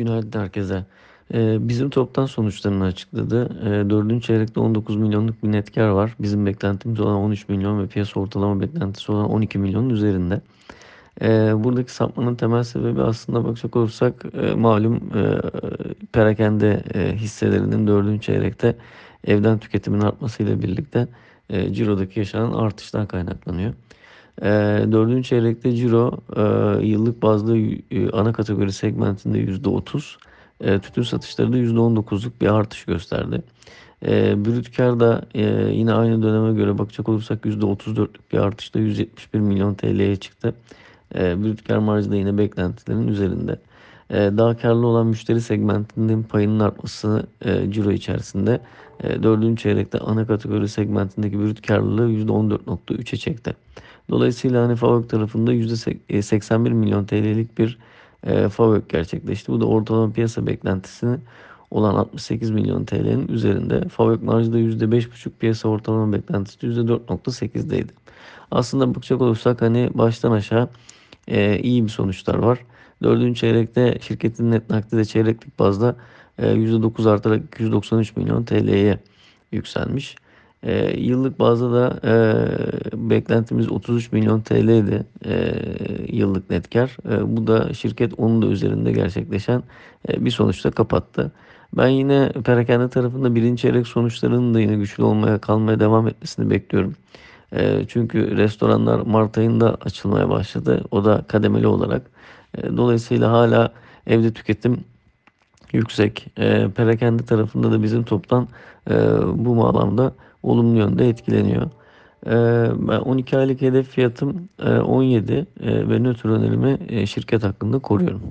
Günaydın herkese. Ee, bizim toptan sonuçlarını açıkladı. Ee, dördüncü çeyrekte 19 milyonluk bir net kar var. Bizim beklentimiz olan 13 milyon ve piyasa ortalama beklentisi olan 12 milyonun üzerinde. Ee, buradaki sapmanın temel sebebi aslında bakacak olursak e, malum e, perakende e, hisselerinin dördüncü çeyrekte evden tüketimin artmasıyla birlikte cirodaki yaşanan artıştan kaynaklanıyor. E, dördüncü çeyrekte ciro e, yıllık bazda e, ana kategori segmentinde %30, e, tütün satışları da %19'luk bir artış gösterdi. E, brüt kar da e, yine aynı döneme göre bakacak olursak %34'lük bir artışla 171 milyon TL'ye çıktı. E, brüt kar marjı da yine beklentilerin üzerinde. E, daha karlı olan müşteri segmentinin payının artması e, ciro içerisinde e, 4. çeyrekte ana kategori segmentindeki brüt karlılığı %14.3'e çekti. Dolayısıyla hani FAVÖK tarafında %81 milyon TL'lik bir e, FAVÖK gerçekleşti. Bu da ortalama piyasa beklentisini olan 68 milyon TL'nin üzerinde. FAVÖK marjı da %5,5 piyasa ortalama beklentisi %4.8'deydi. Aslında bakacak olursak hani baştan aşağı e, iyi bir sonuçlar var. Dördüncü çeyrekte şirketin net nakdi de çeyreklik bazda e, %9 artarak 293 milyon TL'ye yükselmiş. E, yıllık bazda da e, beklentimiz 33 milyon TL'ydi e, yıllık net kar. E, bu da şirket onun da üzerinde gerçekleşen e, bir sonuçta kapattı. Ben yine perakende tarafında birinci çeyrek sonuçlarının da yine güçlü olmaya kalmaya devam etmesini bekliyorum. E, çünkü restoranlar Mart ayında açılmaya başladı. O da kademeli olarak. E, dolayısıyla hala evde tüketim yüksek. E, perakende tarafında da bizim toptan e, bu bağlamda olumlu yönde etkileniyor. E, ben 12 aylık hedef fiyatım e, 17 e, ve nötr önerimi e, şirket hakkında koruyorum.